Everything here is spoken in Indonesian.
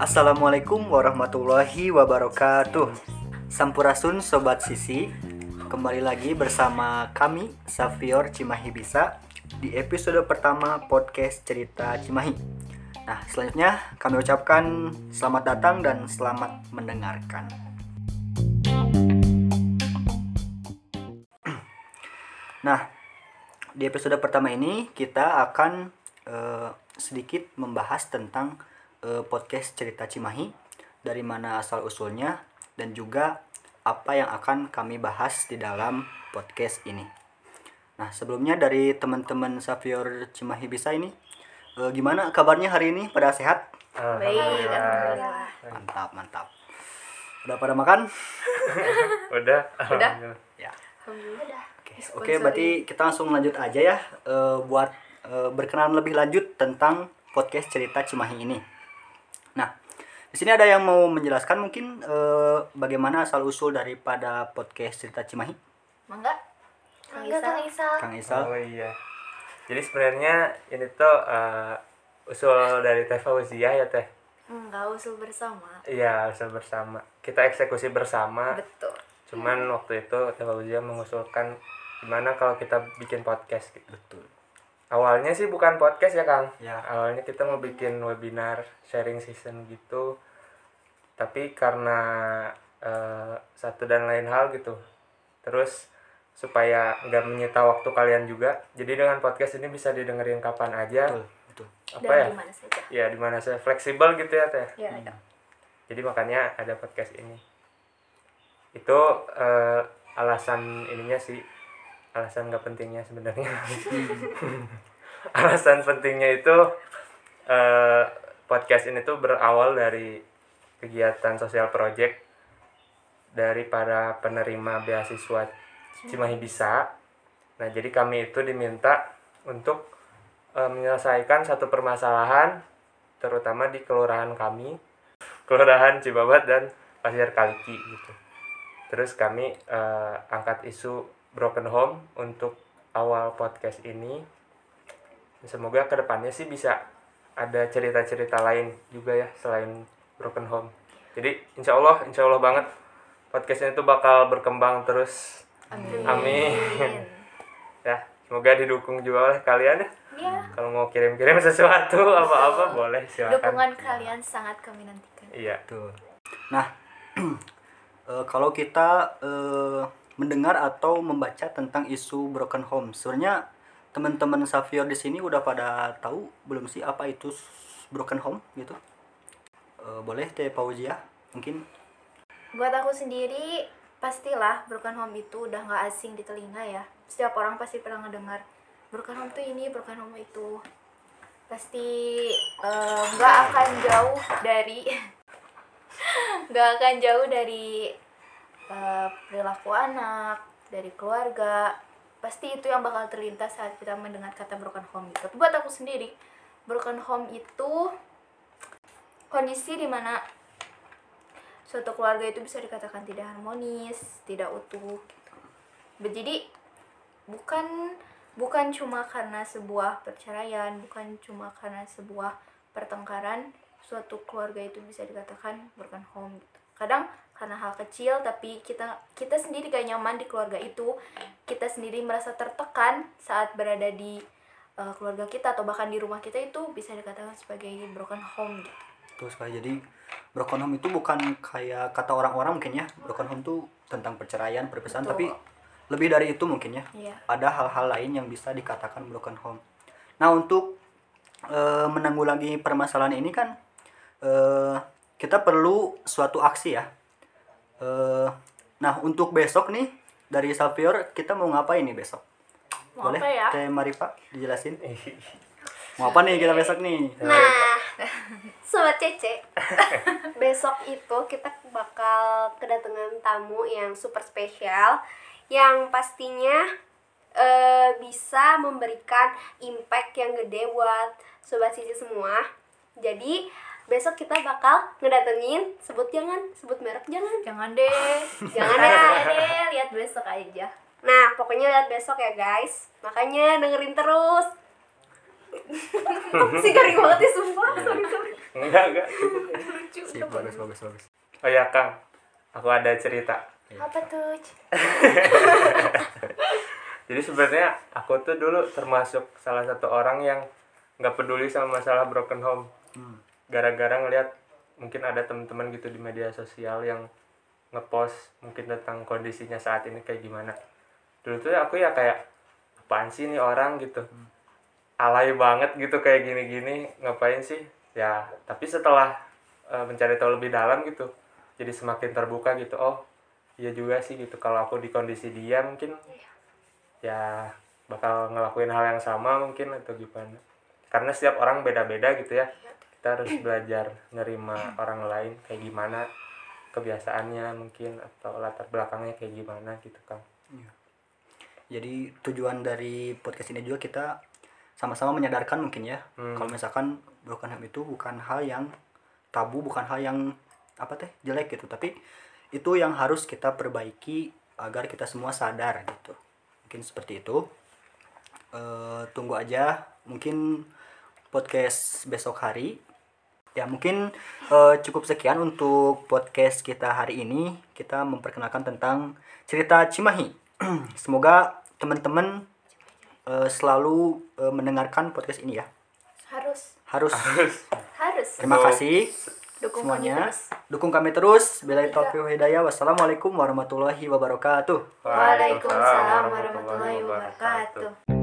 Assalamualaikum warahmatullahi wabarakatuh. Sampurasun Sobat Sisi. Kembali lagi bersama kami Safior Cimahi Bisa Di episode pertama podcast cerita Cimahi. Nah selanjutnya kami ucapkan selamat datang dan selamat mendengarkan. Nah di episode pertama ini kita akan eh, sedikit membahas tentang eh, podcast cerita Cimahi dari mana asal usulnya dan juga apa yang akan kami bahas di dalam podcast ini. Nah sebelumnya dari teman-teman Safior Cimahi bisa ini eh, gimana kabarnya hari ini pada sehat? Baik. Mantap mantap. Udah pada makan? Udah. Udah. Ya. Alhamdulillah. Oke, oke berarti kita langsung lanjut aja ya eh, buat eh, berkenalan lebih lanjut tentang podcast cerita Cimahi ini. Nah, di sini ada yang mau menjelaskan mungkin eh, bagaimana asal usul daripada podcast cerita Cimahi, Mangga? Kang Enggak, Isa? Kang Isal. Kang Isal. Oh iya. Jadi sebenarnya ini tuh eh, usul dari Teh Fauzia ya Teh. Enggak, usul bersama. Iya, usul bersama. Kita eksekusi bersama. Betul. Cuman waktu itu Teh Fauzia mengusulkan gimana kalau kita bikin podcast gitu. Betul. Awalnya sih bukan podcast ya Kang. Ya. Awalnya kita mau bikin webinar sharing season gitu. Tapi karena eh, satu dan lain hal gitu. Terus supaya nggak menyita waktu kalian juga. Jadi dengan podcast ini bisa didengerin kapan aja. Betul, betul. Apa Dan ya? di mana saja. Ya di mana saya fleksibel gitu ya Teh. Ya, ada. Jadi makanya ada podcast ini. Itu eh, alasan ininya sih alasan nggak pentingnya sebenarnya. alasan pentingnya itu eh, podcast ini tuh berawal dari kegiatan sosial project dari para penerima beasiswa Cimahi Bisa. Nah, jadi kami itu diminta untuk eh, menyelesaikan satu permasalahan terutama di kelurahan kami, kelurahan Cibabat dan Pasir Kaliki gitu. Terus kami eh, angkat isu broken home untuk awal podcast ini. Semoga ke depannya sih bisa ada cerita-cerita lain juga ya selain broken home. Jadi insya Allah, insya Allah banget podcast ini tuh bakal berkembang terus. Amin. Amin. Ya, semoga didukung juga oleh kalian ya. Ya, Kalau mau kirim-kirim sesuatu apa-apa boleh silakan. dukungan kalian sangat kami nantikan. Iya. Betul. Nah, eh, kalau kita eh, mendengar atau membaca tentang isu broken home, sebenarnya teman-teman Safior di sini udah pada tahu belum sih apa itu broken home gitu? Eh, boleh Teh Fauzia mungkin? Buat aku sendiri, pastilah broken home itu udah nggak asing di telinga ya. Setiap orang pasti pernah ngedengar broken home tuh ini, broken home itu. Pasti nggak akan jauh dari nggak akan jauh dari eh, perilaku anak, dari keluarga. Pasti itu yang bakal terlintas saat kita mendengar kata broken home itu. Buat aku sendiri, broken home itu kondisi di mana suatu keluarga itu bisa dikatakan tidak harmonis, tidak utuh gitu. Jadi bukan bukan cuma karena sebuah perceraian, bukan cuma karena sebuah pertengkaran, suatu keluarga itu bisa dikatakan broken home gitu. Kadang karena hal kecil tapi kita kita sendiri gak nyaman di keluarga itu, kita sendiri merasa tertekan saat berada di eh, keluarga kita atau bahkan di rumah kita itu bisa dikatakan sebagai broken home gitu. Betul sekali. Jadi broken home itu bukan kayak kata orang-orang mungkin ya. Broken home itu tentang perceraian, perpisahan, Betul. tapi lebih dari itu mungkin ya. Iya. ada hal-hal lain yang bisa dikatakan broken home. Nah untuk eh, menanggulangi permasalahan ini kan eh, kita perlu suatu aksi ya. Eh, nah untuk besok nih dari Safior kita mau ngapain nih besok? Mau Boleh apa ya? Teh Maripa dijelasin? Mau apa nih kita besok nih? Nah, Sobat Cece, besok itu kita bakal kedatangan tamu yang super spesial yang pastinya eh, bisa memberikan impact yang gede buat Sobat Sisi semua. Jadi, besok kita bakal ngedatengin, sebut jangan, sebut merek jangan. Jangan deh. Jangan ya ya. deh, lihat besok aja. Nah, pokoknya lihat besok ya guys. Makanya dengerin terus. si garing banget ya sumpah sorry sorry enggak enggak lucu Sip, bagus bagus bagus oh ya kang aku ada cerita apa tuh jadi sebenarnya aku tuh dulu termasuk salah satu orang yang nggak peduli sama masalah broken home Hmm. Gara-gara ngelihat mungkin ada teman-teman gitu di media sosial yang ngepost mungkin tentang kondisinya saat ini kayak gimana. Dulu tuh aku ya kayak apaan sih nih orang? gitu. Alay banget gitu kayak gini-gini ngapain sih? Ya tapi setelah eh, mencari tahu lebih dalam gitu jadi semakin terbuka gitu. Oh iya juga sih gitu. Kalau aku di kondisi dia mungkin ya bakal ngelakuin hal yang sama mungkin atau gimana. Karena setiap orang beda-beda gitu ya kita harus belajar nerima orang lain kayak gimana kebiasaannya mungkin atau latar belakangnya kayak gimana gitu kan jadi tujuan dari podcast ini juga kita sama-sama menyadarkan mungkin ya. Hmm. kalau misalkan broken home itu bukan hal yang tabu bukan hal yang apa teh jelek gitu. Tapi itu yang harus kita perbaiki agar kita semua sadar gitu. Mungkin seperti itu. Eh, tunggu aja. Mungkin podcast besok hari ya mungkin eh, cukup sekian untuk podcast kita hari ini. Kita memperkenalkan tentang cerita Cimahi. Semoga teman-teman eh, selalu eh, mendengarkan podcast ini ya. Harus. Harus. Harus. Terima Untuk- kasih dukung kami semuanya. terus. Dukung kami terus. Bila taufiq hidayah. Wassalamualaikum warahmatullahi wabarakatuh. Waalaikumsalam warahmatullahi wabarakatuh